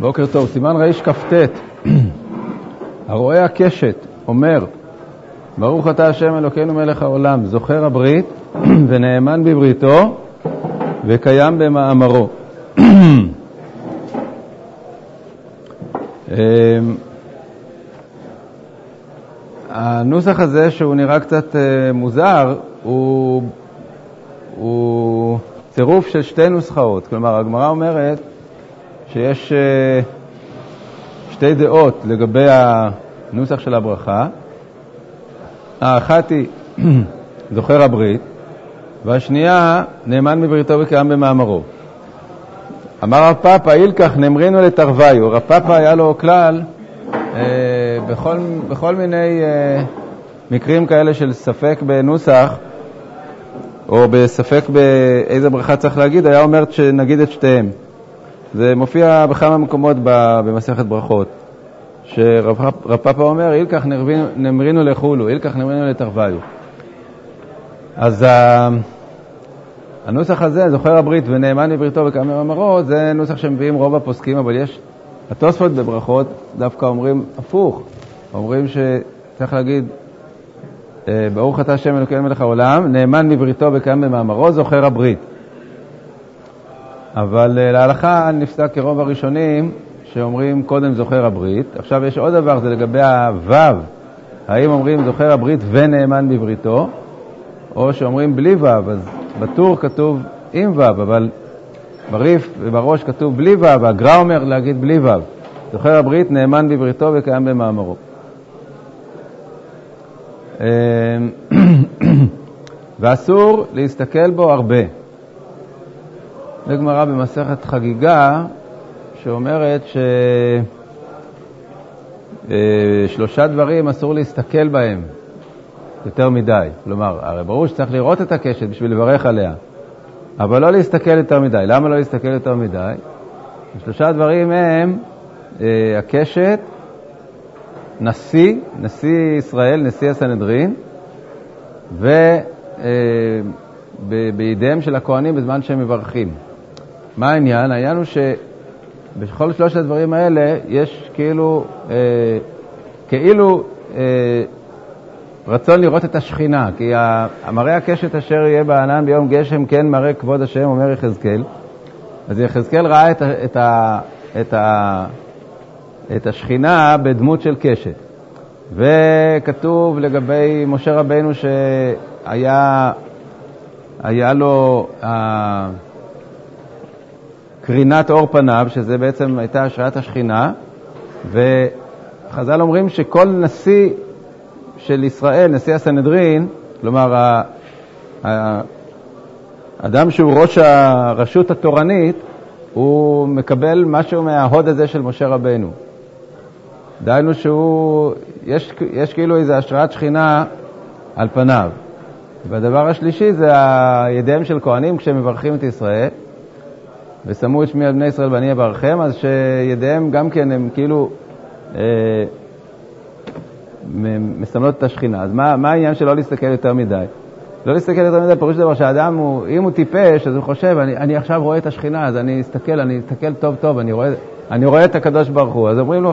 בוקר טוב, סימן רכ"ט. הרואה הקשת אומר, ברוך אתה השם אלוקינו מלך העולם, זוכר הברית ונאמן בבריתו וקיים במאמרו. אמ, הנוסח הזה, שהוא נראה קצת אה, מוזר, הוא, הוא צירוף של שתי נוסחאות. כלומר, הגמרא אומרת שיש אה, שתי דעות לגבי הנוסח של הברכה. האחת היא זוכר הברית, והשנייה נאמן בבריתו וקיים במאמרו. אמר רב פאפא, אילקח נמרינו לתרוויו. רב פאפא היה לו כלל אה, בכל, בכל מיני אה, מקרים כאלה של ספק בנוסח, או בספק באיזה ברכה צריך להגיד, היה אומר שנגיד את שתיהם. זה מופיע בכמה מקומות במסכת ברכות, שרב פאפא אומר, אילקח נמרינו לחולו, אילקח נמרינו לתרוויו. אז הנוסח הזה, זוכר הברית ונאמן בבריתו וכמה אמרו, זה נוסח שמביאים רוב הפוסקים, אבל יש, התוספות בברכות דווקא אומרים הפוך, אומרים שצריך להגיד, אה, ברוך אתה השם אלוקינו מלך העולם, נאמן בבריתו וקיים במאמרו, זוכר הברית. אבל אה, להלכה נפסק כרוב הראשונים שאומרים קודם זוכר הברית. עכשיו יש עוד דבר, זה לגבי הוו, האם אומרים זוכר הברית ונאמן בבריתו, או שאומרים בלי וו, אז בטור כתוב עם וו, אבל בריף ובראש כתוב בלי וו, והגרא אומר להגיד בלי וו. זוכר הברית נאמן בבריתו וקיים במאמרו. אמ, ואסור להסתכל בו הרבה. זה גמרא במסכת חגיגה שאומרת ששלושה אה, דברים אסור להסתכל בהם יותר מדי. כלומר, הרי ברור שצריך לראות את הקשת בשביל לברך עליה, אבל לא להסתכל יותר מדי. למה לא להסתכל יותר מדי? שלושה דברים הם אה, הקשת, נשיא, נשיא ישראל, נשיא הסנהדרין, ובידיהם אה, של הכוהנים בזמן שהם מברכים. מה העניין? העניין הוא שבכל שלושת הדברים האלה יש כאילו, אה, כאילו אה, רצון לראות את השכינה, כי המראה הקשת אשר יהיה בענן ביום גשם כן מראה כבוד השם, אומר יחזקאל. אז יחזקאל ראה את, את, את, את השכינה בדמות של קשת. וכתוב לגבי משה רבנו שהיה היה לו... קרינת אור פניו, שזה בעצם הייתה השראת השכינה, וחז"ל אומרים שכל נשיא של ישראל, נשיא הסנהדרין, כלומר, האדם שהוא ראש הרשות התורנית, הוא מקבל משהו מההוד הזה של משה רבנו. דהיינו שהוא, יש, יש כאילו איזו השראת שכינה על פניו. והדבר השלישי זה ידיהם של כהנים כשהם מברכים את ישראל. ושמו את שמי על בני ישראל ואני אברכם, אז שידיהם גם כן הם כאילו אה, מסמלות את השכינה. אז מה, מה העניין של לא להסתכל יותר מדי? לא להסתכל יותר מדי, פירוש דבר שאדם, הוא, אם הוא טיפש, אז הוא חושב, אני, אני עכשיו רואה את השכינה, אז אני אסתכל, אני אסתכל טוב טוב, אני רואה, אני רואה את הקדוש ברוך הוא. אז אומרים לו,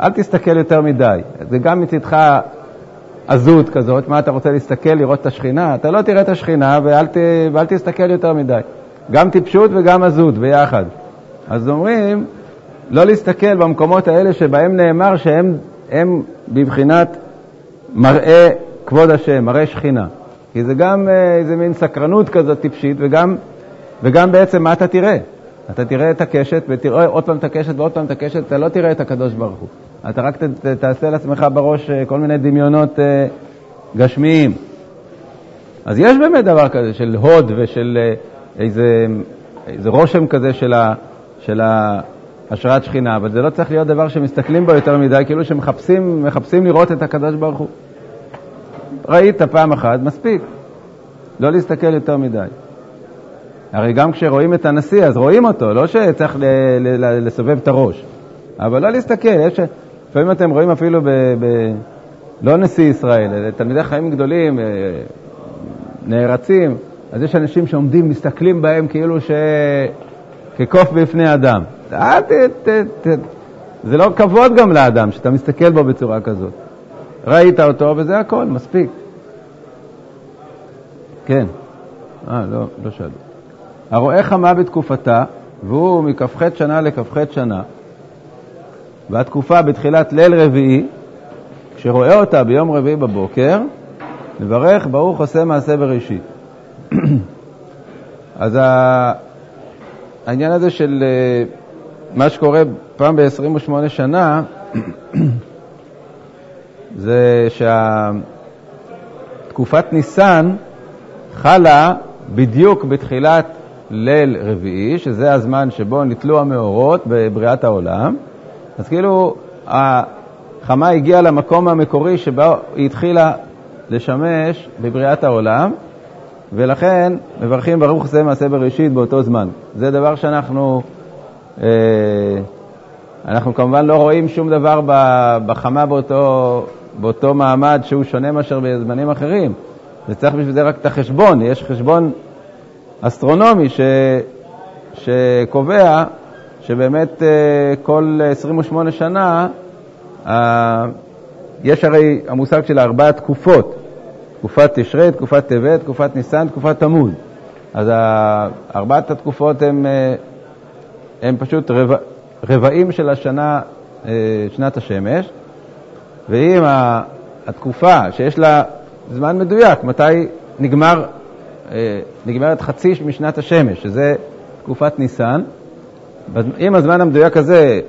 אל תסתכל יותר מדי. זה גם מצדך עזות כזאת, מה אתה רוצה להסתכל, לראות את השכינה? אתה לא תראה את השכינה ואל, ת, ואל תסתכל יותר מדי. גם טיפשות וגם עזות ביחד. אז אומרים, לא להסתכל במקומות האלה שבהם נאמר שהם הם בבחינת מראה כבוד השם, מראה שכינה. כי זה גם אה, איזה מין סקרנות כזאת טיפשית, וגם, וגם בעצם מה אתה תראה? אתה תראה את הקשת, ותראה עוד פעם את הקשת ועוד פעם את הקשת, אתה לא תראה את הקדוש ברוך הוא. אתה רק ת, ת, תעשה לעצמך בראש אה, כל מיני דמיונות אה, גשמיים. אז יש באמת דבר כזה של הוד ושל איזה, איזה רושם כזה של, ה, של השראת שכינה, אבל זה לא צריך להיות דבר שמסתכלים בו יותר מדי, כאילו שמחפשים לראות את הקדוש ברוך הוא. ראית פעם אחת, מספיק. לא להסתכל יותר מדי. הרי גם כשרואים את הנשיא, אז רואים אותו, לא שצריך ל- ל- ל- לסובב את הראש. אבל לא להסתכל, יש... לפעמים אתם רואים אפילו ב... ב... לא נשיא ישראל, תלמידי חיים גדולים, אה, נערצים, אז יש אנשים שעומדים, מסתכלים בהם כאילו ש... כקוף בפני אדם. אל ת, ת, ת, זה לא כבוד גם לאדם שאתה מסתכל בו בצורה כזאת. ראית אותו וזה הכל, מספיק. כן. אה, לא, לא שאלו. הרואה חמה בתקופתה, והוא מכ"ח שנה לכ"ח שנה, והתקופה בתחילת ליל רביעי, כשרואה אותה ביום רביעי בבוקר, מברך ברוך עושה מעשה בראשית. אז העניין הזה של אה, מה שקורה פעם ב-28 שנה, זה שתקופת ניסן חלה בדיוק בתחילת ליל רביעי, שזה הזמן שבו נתלו המאורות בבריאת העולם. אז כאילו החמה הגיעה למקום המקורי שבו היא התחילה לשמש בבריאת העולם, ולכן מברכים ברוך זה מעשה בראשית באותו זמן. זה דבר שאנחנו, אה, אנחנו כמובן לא רואים שום דבר בחמה באותו, באותו מעמד שהוא שונה מאשר בזמנים אחרים. וצריך בשביל זה רק את החשבון, יש חשבון אסטרונומי ש, שקובע שבאמת אה, כל 28 שנה, אה, יש הרי המושג של ארבע תקופות, תקופת תשרי, תקופת טבת, תקופת ניסן, תקופת תמוז. אז ארבעת התקופות הן הם פשוט רבע, רבעים של השנה, אה, שנת השמש, ואם התקופה שיש לה זמן מדויק, מתי נגמר, נגמרת חצי משנת השמש, שזה תקופת ניסן, אם הזמן המדויק הזה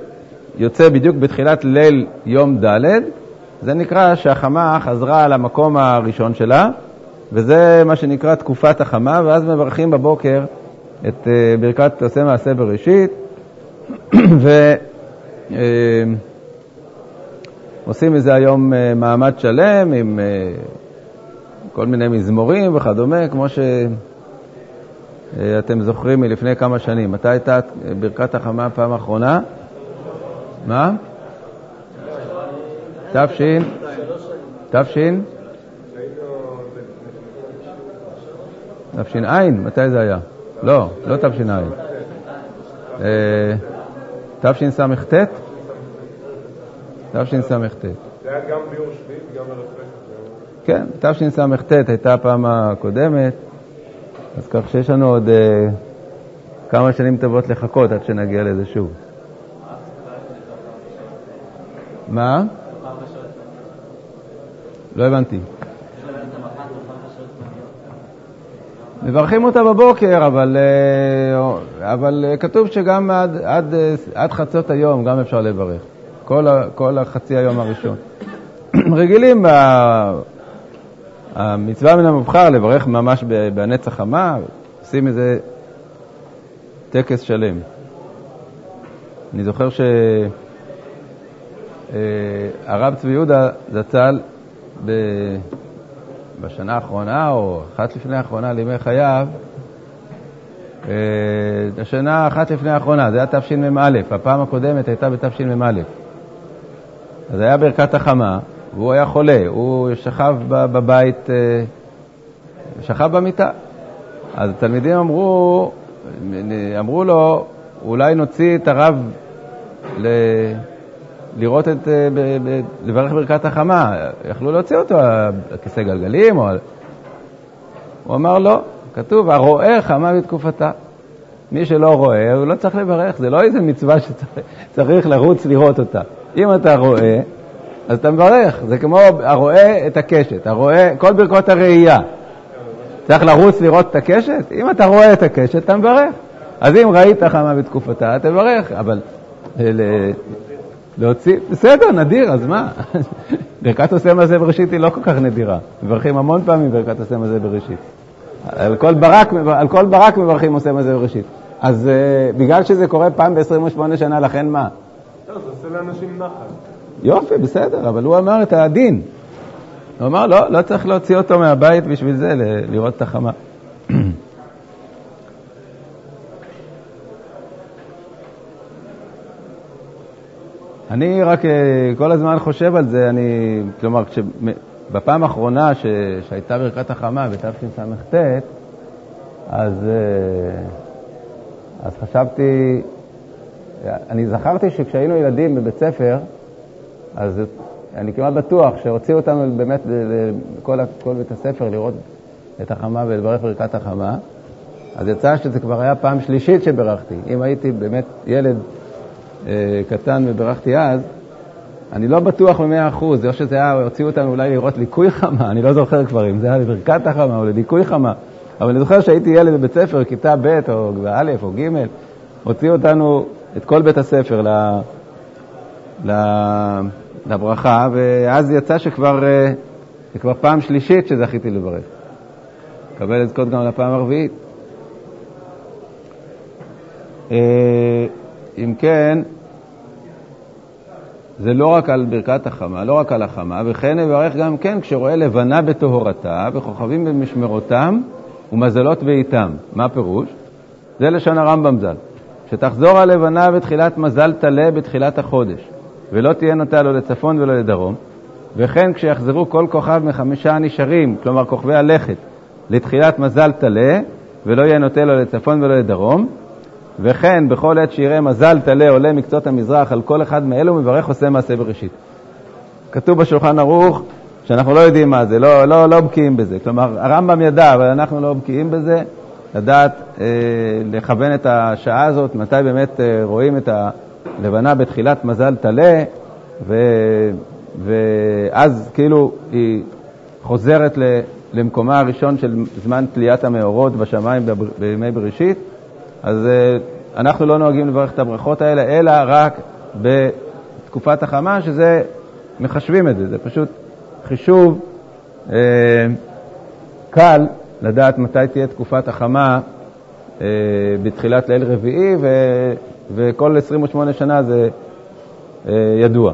יוצא בדיוק בתחילת ליל יום ד', זה נקרא שהחמה חזרה למקום הראשון שלה, וזה מה שנקרא תקופת החמה, ואז מברכים בבוקר את אה, ברכת עושה מעשה בראשית, ועושים אה, מזה היום אה, מעמד שלם עם כל מיני מזמורים וכדומה, כמו ש... אה, אתם זוכרים מלפני כמה שנים. מתי הייתה ברכת החמה הפעם האחרונה? מה? תש"ן? תש"ן? תש"ע? מתי זה היה? לא, לא תש"ע. אה, תשס"ט? תשס"ט. זה היה גם ביום שביעי וגם פסח. כן, תשס"ט הייתה הפעם הקודמת. אז כך שיש לנו עוד uh, כמה שנים טובות לחכות עד שנגיע לזה שוב. מה? לא הבנתי. מברכים אותה בבוקר, אבל, אה, אבל אה, כתוב שגם עד, עד, עד חצות היום גם אפשר לברך, כל, כל החצי היום הראשון. רגילים המצווה מן המובחר לברך ממש בנצח חמה, עושים איזה טקס שלם. אני זוכר שהרב אה, צבי יהודה זצ"ל בשנה האחרונה, או אחת לפני האחרונה, לימי חייו, אה, השנה אחת לפני האחרונה, זה היה תשמ"א, הפעם הקודמת הייתה בתשמ"א. אז היה ברכת החמה, והוא היה חולה, הוא שכב בבית, אה, שכב במיטה. אז התלמידים אמרו, אמרו לו, אולי נוציא את הרב ל... לראות את, אה, לברך ברכת החמה. יכלו להוציא אותו על כיסא גלגלים או על... הוא אמר לא, כתוב, הרואה חמה בתקופתה. מי שלא רואה, הוא לא צריך לברך, זה לא איזה מצווה שצריך לרוץ לראות אותה. אם אתה רואה, אז אתה מברך, זה כמו הרואה את הקשת, הרואה, כל ברכות הראייה. צריך לרוץ לראות את הקשת? אם אתה רואה את הקשת, אתה מברך. אז אם ראית חמה בתקופתה, תברך, אבל להוציא, בסדר, נדיר, אז מה? ברכת עושה מזה בראשית היא לא כל כך נדירה. מברכים המון פעמים ברכת עושה מזה בראשית. על כל ברק, על כל ברק מברכים עושה מזה בראשית. אז uh, בגלל שזה קורה פעם ב-28 שנה, לכן מה? לא, זה עושה לאנשים נחל. יופי, בסדר, אבל הוא אמר את הדין. הוא אמר, לא, לא צריך להוציא אותו מהבית בשביל זה, לראות את החמה. אני רק אה, כל הזמן חושב על זה, אני, כלומר, כש, בפעם האחרונה ש, שהייתה ברכת החמה בתשס"ט, אז, אה, אז חשבתי, אני זכרתי שכשהיינו ילדים בבית ספר, אז אני כמעט בטוח שהוציאו אותנו באמת לכל כל בית הספר לראות את החמה ולברך ברכת החמה. אז יצא שזה כבר היה פעם שלישית שברכתי. אם הייתי באמת ילד קטן וברכתי אז, אני לא בטוח במאה אחוז, או שזה היה, הוציאו אותנו אולי לראות ליקוי חמה, אני לא זוכר כבר אם זה היה לברכת החמה או לליקוי חמה, אבל אני זוכר שהייתי ילד בבית ספר, כיתה ב' או א' או ג', הוציאו אותנו, את כל בית הספר, ל, ל, לברכה, ואז יצא שכבר, אה, זה כבר פעם שלישית שזכיתי לברך. מקבל לזכות גם לפעם הרביעית. אה, אם כן, זה לא רק על ברכת החמה, לא רק על החמה, וכן יברך גם כן כשרואה לבנה בטהרתה וכוכבים במשמרותם ומזלות בעיתם. מה פירוש? זה לשון הרמב"ם ז"ל. שתחזור הלבנה בתחילת מזל טלה בתחילת החודש, ולא תהיה נוטה לא לצפון ולא לדרום, וכן כשיחזרו כל כוכב מחמישה הנשארים, כלומר כוכבי הלכת, לתחילת מזל טלה, ולא יהיה נוטה לו לצפון ולא לדרום, וכן בכל עת שיראה מזל טלה עולה מקצות המזרח על כל אחד מאלו, מברך עושה מעשה בראשית. כתוב בשולחן ערוך שאנחנו לא יודעים מה זה, לא, לא, לא בקיאים בזה. כלומר, הרמב"ם ידע, אבל אנחנו לא בקיאים בזה, לדעת אה, לכוון את השעה הזאת, מתי באמת אה, רואים את הלבנה בתחילת מזל טלה, ו, ואז כאילו היא חוזרת למקומה הראשון של זמן תליית המאורות בשמיים בימי בראשית, אז אה, אנחנו לא נוהגים לברך את הברכות האלה, אלא רק בתקופת החמה, שזה, מחשבים את זה, זה פשוט חישוב אה, קל לדעת מתי תהיה תקופת החמה אה, בתחילת ליל רביעי, ו, וכל 28 שנה זה אה, ידוע.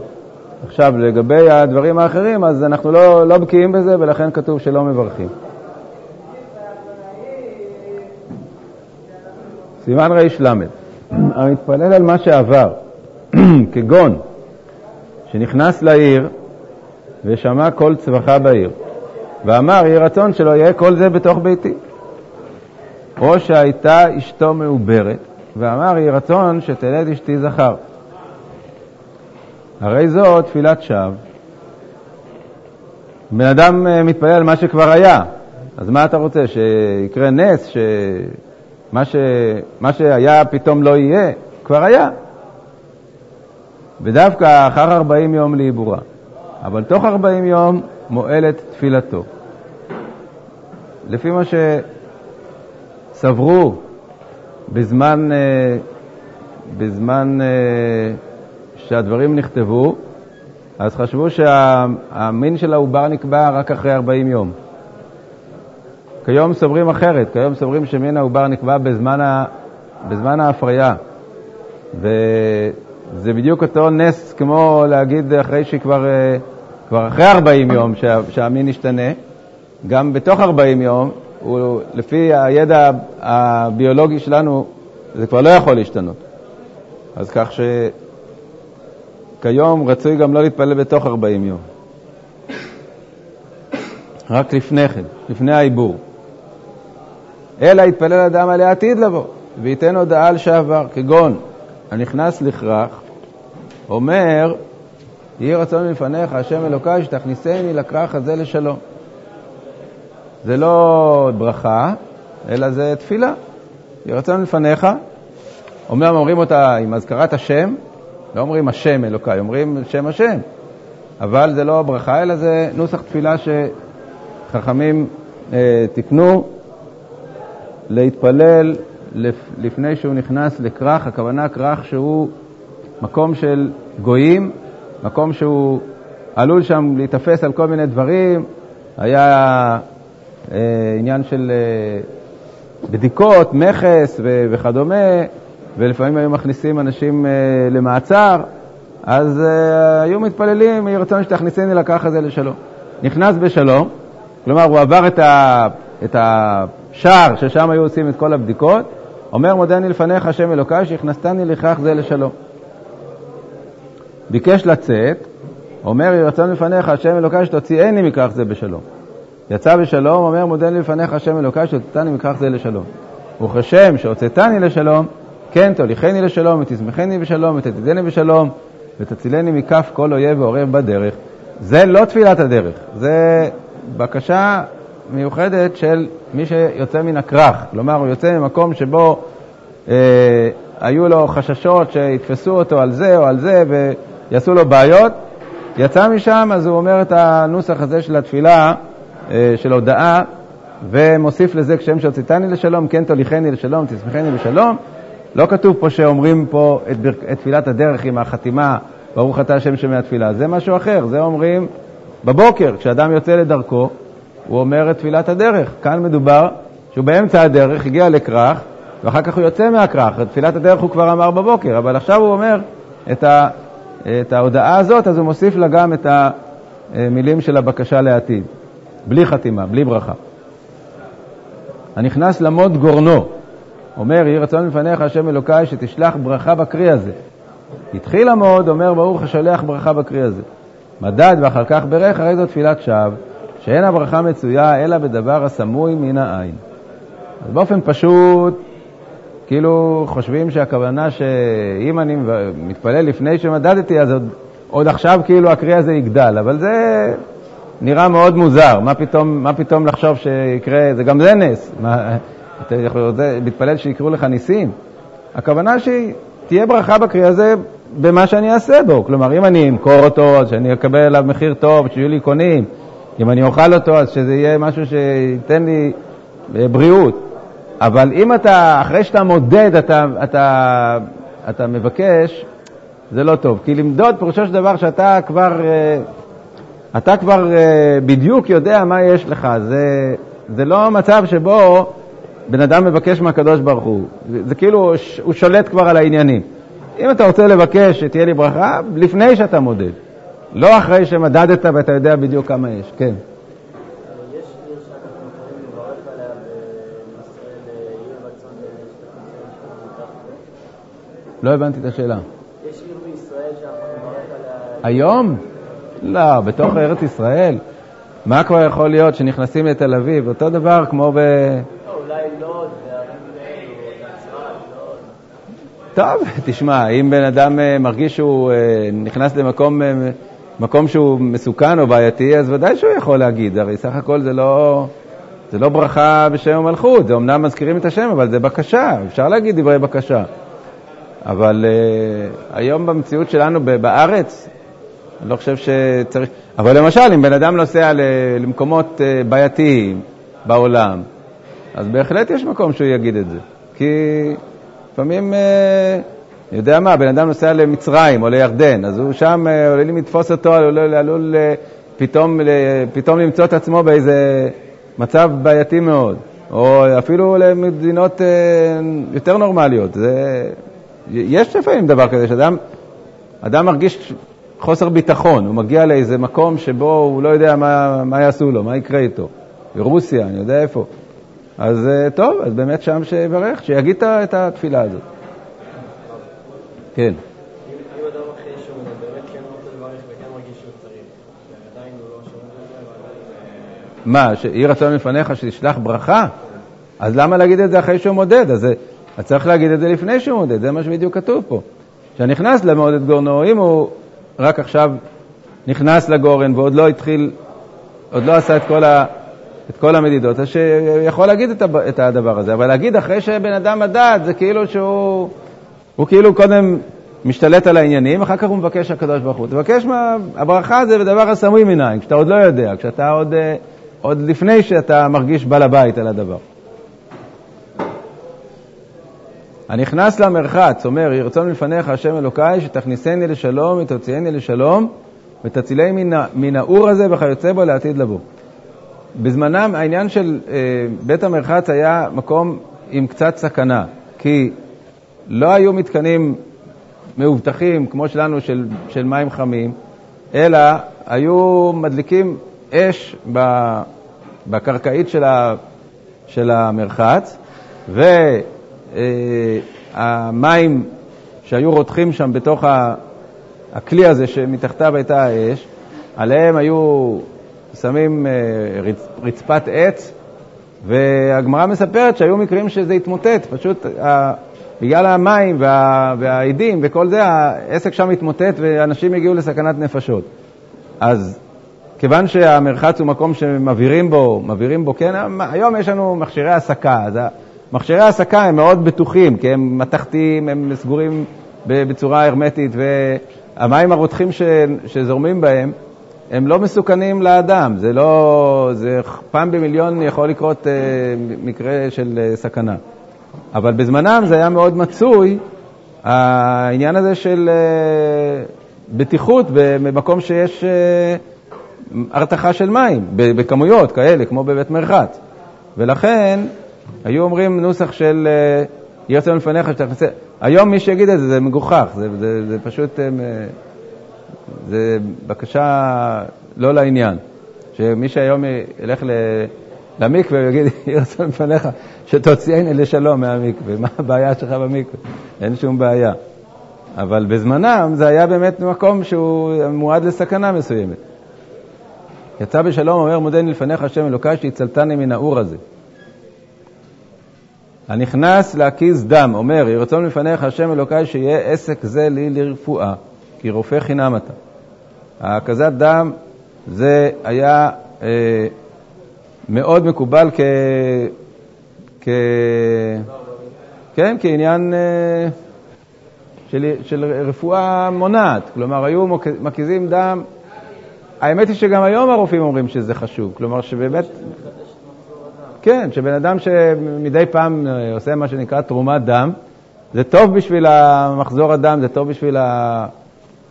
עכשיו, לגבי הדברים האחרים, אז אנחנו לא, לא בקיאים בזה, ולכן כתוב שלא מברכים. סימן רי"ל, המתפלל על מה שעבר, כגון שנכנס לעיר ושמע כל צווחה בעיר, ואמר, יהי רצון שלא יהיה כל זה בתוך ביתי. או שהייתה אשתו מעוברת, ואמר, יהי רצון שתלד אשתי זכר. הרי זו תפילת שווא. בן אדם אה, מתפלל על מה שכבר היה, אז מה אתה רוצה, שיקרה נס, שמה ש... מה שהיה פתאום לא יהיה? כבר היה. ודווקא אחר 40 יום לעיבורה. אבל תוך 40 יום מועלת תפילתו. לפי מה שסברו בזמן, אה, בזמן אה, שהדברים נכתבו, אז חשבו שהמין של העובר נקבע רק אחרי 40 יום. כיום סוברים אחרת, כיום סוברים שמין העובר נקבע בזמן, ה... בזמן ההפריה. וזה בדיוק אותו נס כמו להגיד אחרי שכבר אה, כבר אחרי 40 יום שה... שהמין ישתנה, גם בתוך 40 יום, הוא, לפי הידע הביולוגי שלנו, זה כבר לא יכול להשתנות. אז כך ש... כיום רצוי גם לא להתפלל בתוך 40 יום. רק לפני כן, לפני העיבור. אלא יתפלל אדם על העתיד לבוא, וייתן הודעה על שעבר, כגון הנכנס לכרך, אומר, יהי רצון מלפניך, השם אלוקי, שתכניסני לכרך הזה לשלום. זה לא ברכה, אלא זה תפילה. יהי רצון מלפניך, אומנם אומרים אותה עם אזכרת השם, לא אומרים השם אלוקיי, אומרים שם השם. אבל זה לא ברכה, אלא זה נוסח תפילה שחכמים אה, תיקנו להתפלל לפ, לפני שהוא נכנס לכרך, הכוונה כרך שהוא מקום של גויים, מקום שהוא עלול שם להיתפס על כל מיני דברים, היה אה, עניין של אה, בדיקות, מכס ו- וכדומה, ולפעמים היו מכניסים אנשים אה, למעצר, אז אה, היו מתפללים, יהי רצון שתכניסני לקח הזה לשלום. נכנס בשלום, כלומר הוא עבר את, ה, את השער ששם היו עושים את כל הבדיקות, אומר מודני לפניך השם אלוקי שהכנסתני לכך זה לשלום. ביקש לצאת, אומר יהי רצון לפניך השם אלוקי שתוציאני מכך זה בשלום. יצא בשלום, אומר מודני לפניך השם אלוקי שהוצאתני מכך זה לשלום. וכשם שהוצאתני לשלום, כן תוליכני לשלום, ותשמחני בשלום, ותתדני בשלום, ותצילני מכף כל אויב ועורב בדרך. זה לא תפילת הדרך, זה בקשה מיוחדת של מי שיוצא מן הכרך. כלומר, הוא יוצא ממקום שבו אה, היו לו חששות שיתפסו אותו על זה או על זה ויעשו לו בעיות. יצא משם, אז הוא אומר את הנוסח הזה של התפילה, אה, של הודאה, ומוסיף לזה כשם שהוצאתני לשלום, כן תוליכני לשלום, תשמחני בשלום. לא כתוב פה שאומרים פה את, בר... את תפילת הדרך עם החתימה, ברוך אתה השם שמהתפילה, זה משהו אחר, זה אומרים בבוקר, כשאדם יוצא לדרכו, הוא אומר את תפילת הדרך. כאן מדובר שהוא באמצע הדרך, הגיע לכרך, ואחר כך הוא יוצא מהכרך. את תפילת הדרך הוא כבר אמר בבוקר, אבל עכשיו הוא אומר את, ה... את ההודעה הזאת, אז הוא מוסיף לה גם את המילים של הבקשה לעתיד, בלי חתימה, בלי ברכה. הנכנס למוד גורנו, אומר, יהי רצון מפניך, השם אלוקיי, שתשלח ברכה בקרי הזה. התחיל המוד, אומר, ברוך השולח ברכה בקרי הזה. מדד ואחר כך ברך, הרי זו תפילת שווא, שאין הברכה מצויה אלא בדבר הסמוי מן העין. אז באופן פשוט, כאילו חושבים שהכוונה שאם אני מתפלל לפני שמדדתי, אז עוד, עוד עכשיו כאילו הקרי הזה יגדל, אבל זה נראה מאוד מוזר. מה פתאום, מה פתאום לחשוב שיקרה, זה גם זה נס. מה, אתה יכול להתפלל שיקרו לך ניסים. הכוונה שתהיה ברכה בקרי הזה במה שאני אעשה בו. כלומר, אם אני אמכור אותו, שאני אקבל עליו מחיר טוב, שיהיו לי קונים. אם אני אוכל אותו, אז שזה יהיה משהו שייתן לי אה, בריאות. אבל אם אתה, אחרי שאתה מודד, אתה, אתה, אתה מבקש, זה לא טוב. כי למדוד, פירושו של דבר שאתה כבר, אה, אתה כבר אה, בדיוק יודע מה יש לך. זה, זה לא מצב שבו בן אדם מבקש מהקדוש ברוך הוא. זה, זה כאילו, הוא שולט כבר על העניינים. אם אתה רוצה לבקש שתהיה לי ברכה, לפני שאתה מודד. לא אחרי שמדדת ואתה יודע בדיוק כמה יש. כן. לא הבנתי את השאלה. יש עיר בישראל שאנחנו נברך עליה... היום? לא, בתוך ארץ ישראל. מה כבר יכול להיות שנכנסים לתל אביב? אותו דבר כמו ב... אולי לוד. טוב, תשמע, אם בן אדם אה, מרגיש שהוא אה, נכנס למקום אה, מקום שהוא מסוכן או בעייתי, אז ודאי שהוא יכול להגיד. הרי סך הכל זה לא, זה לא ברכה בשם המלכות, זה אמנם מזכירים את השם, אבל זה בקשה, אפשר להגיד דברי בקשה. אבל uh, היום במציאות שלנו בארץ, אני לא חושב שצריך... אבל למשל, אם בן אדם נוסע למקומות uh, בעייתיים בעולם, אז בהחלט יש מקום שהוא יגיד את זה. כי לפעמים, uh, אני יודע מה, בן אדם נוסע למצרים או לירדן, אז הוא שם, uh, עלולים לתפוס אותו, עלול, עלול uh, פתאום, פתאום למצוא את עצמו באיזה מצב בעייתי מאוד. או אפילו למדינות יותר נורמליות. זה, יש לפעמים דבר כזה, שאדם אדם מרגיש חוסר ביטחון, הוא מגיע לאיזה מקום שבו הוא לא יודע מה, מה יעשו לו, מה יקרה איתו. ברוסיה, אני יודע איפה. אז אה, טוב, אז באמת שם שיברך, שיגיד את התפילה הזאת. כן. מה, יהי רצון מפניך שתשלח ברכה? אז למה להגיד את זה אחרי שהוא מודד? אז צריך להגיד את זה לפני שהוא מודד, זה מה שבדיוק כתוב פה. כשנכנס למודד גורנו, אם הוא רק עכשיו נכנס לגורן ועוד לא התחיל, עוד לא עשה את כל, ה, את כל המדידות, אז שיכול להגיד את, את הדבר הזה. אבל להגיד אחרי שבן אדם מדד, זה כאילו שהוא, הוא כאילו קודם משתלט על העניינים, אחר כך הוא מבקש שהקדוש ברוך הוא. תבקש מה, הברכה זה בדבר הסמוי מן כשאתה עוד לא יודע, כשאתה עוד, אה, עוד לפני שאתה מרגיש בעל הבית על הדבר. הנכנס למרחץ, אומר, ירצון מלפניך השם אלוקיי, שתכניסני לשלום ותוציאני לשלום, ותצילי מן האור הזה וכיוצא בו לעתיד לבוא. בזמנם העניין של אה, בית המרחץ היה מקום עם קצת סכנה, כי לא היו מתקנים מאובטחים כמו שלנו של, של מים חמים, אלא היו מדליקים אש בקרקעית של, ה, של המרחץ, ו... אה, שהיו רותחים שם בתוך הכלי הזה שמתחתיו הייתה האש, עליהם היו שמים אה, רצפת עץ, והגמרא מספרת שהיו מקרים שזה התמוטט, פשוט בגלל המים וה, והעדים וכל זה, העסק שם התמוטט ואנשים הגיעו לסכנת נפשות. אז כיוון שהמרחץ הוא מקום שמבהירים בו, מבהירים בו, כן, היום יש לנו מכשירי הסקה, אז מכשירי ההסקה הם מאוד בטוחים, כי הם מתכתיים, הם סגורים בצורה הרמטית, והמים הרותחים ש, שזורמים בהם, הם לא מסוכנים לאדם, זה לא, זה פעם במיליון יכול לקרות אה, מקרה של אה, סכנה. אבל בזמנם זה היה מאוד מצוי, העניין הזה של אה, בטיחות במקום שיש אה, הרתחה של מים, בכמויות כאלה, כמו בבית מרחץ. ולכן היו אומרים נוסח של אה, יוצא מלפניך שאתה נכנס... היום מי שיגיד את זה, זה מגוחך, זה, זה, זה פשוט, זה בקשה לא לעניין. שמי שהיום ילך למקווה ויגיד, יהיה יוצא מלפניך שתוציאני לשלום מהמקווה, מה הבעיה שלך במקווה? אין שום בעיה. אבל בזמנם זה היה באמת מקום שהוא מועד לסכנה מסוימת. יצא בשלום, אומר מודני לפניך השם אלוקיי שהצלתני מן האור הזה. הנכנס להקיז דם, אומר, יהי רצון לפניך השם אלוקיי שיהיה עסק זה לי לרפואה, כי רופא חינם אתה. ההקזת דם זה היה אה, מאוד מקובל כ... כ... כן, כעניין אה, של, של רפואה מונעת. כלומר, היו מקיזים דם. האמת היא שגם היום הרופאים אומרים שזה חשוב. כלומר, שבאמת... כן, שבן אדם שמדי פעם אה, עושה מה שנקרא תרומת דם, זה טוב בשביל מחזור הדם, זה טוב בשביל, ה...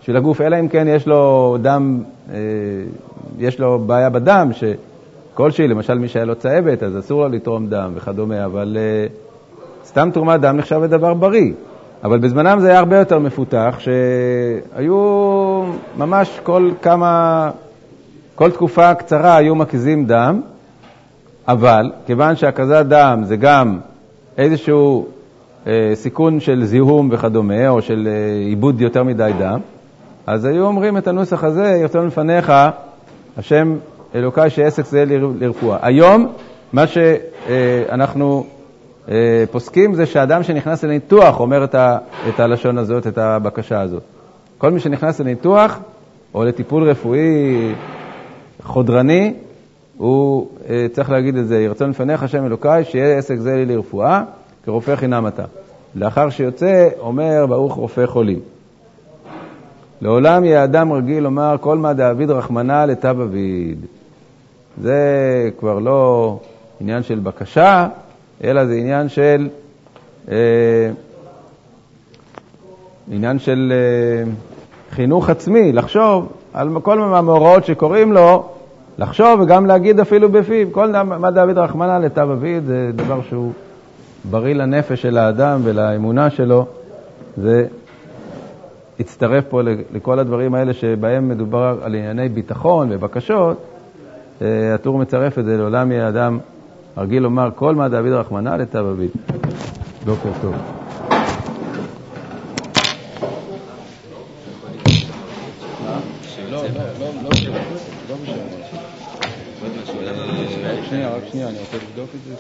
בשביל הגוף, אלא אם כן יש לו דם, אה, יש לו בעיה בדם, כלשהי, למשל מי שהיה לו צהבת, אז אסור לו לתרום דם וכדומה, אבל uh, סתם תרומת דם נחשב לדבר בריא. אבל בזמנם זה היה הרבה יותר מפותח, שהיו ממש כל כמה, כל תקופה קצרה היו מקיזים דם, אבל כיוון שהקזת דם זה גם איזשהו אה, סיכון של זיהום וכדומה, או של אה, עיבוד יותר מדי דם, אז היו אומרים את הנוסח הזה, יוצא לפניך, השם אלוקיי שעסק זה לרפואה. היום, מה שאנחנו אה, פוסקים זה שאדם שנכנס לניתוח אומר את הלשון הזאת, את הבקשה הזאת. כל מי שנכנס לניתוח או לטיפול רפואי חודרני, הוא אה, צריך להגיד את זה, ירצון לפניך השם אלוקיי, שיהיה עסק זה לי לרפואה, כרופא חינם אתה. לאחר שיוצא, אומר ברוך רופא חולים. לעולם יהיה אדם רגיל לומר כל מה דאביד רחמנא לטב אביד. זה כבר לא עניין של בקשה, אלא זה עניין של, אה, עניין של אה, חינוך עצמי, לחשוב על כל המאורעות שקוראים לו, לחשוב וגם להגיד אפילו בפיו. כל מה דוד רחמנא לטב אביד זה דבר שהוא בריא לנפש של האדם ולאמונה שלו. זה הצטרף פה לכל הדברים האלה שבהם מדובר על ענייני ביטחון ובקשות. אה, הטור מצרף את זה, לעולם יהיה אדם הרגיל לומר כל מה דוד רחמנא לטב אביד. בוקר טוב. שנייה, רק שנייה, אני רוצה לבדוק את זה.